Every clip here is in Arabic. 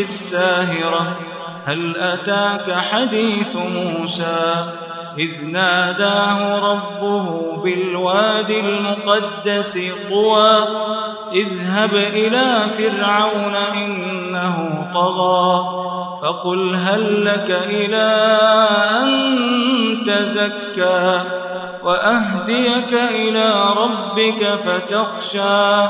بالساهرة هل أتاك حديث موسى؟ إذ ناداه ربه بالواد المقدس طوى اذهب إلى فرعون إنه طغى فقل هل لك إلى أن تزكى؟ وأهديك إلى ربك فتخشى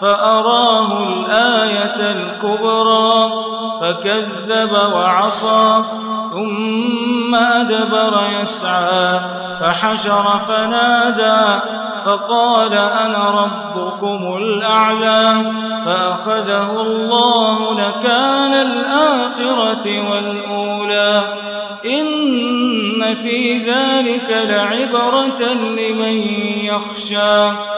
فأراه الآية الكبرى. فكذب وعصى ثم أدبر يسعى فحشر فنادى فقال أنا ربكم الأعلى فأخذه الله نكال الآخرة والأولى. إن في ذلك لعبرة لمن يخشى.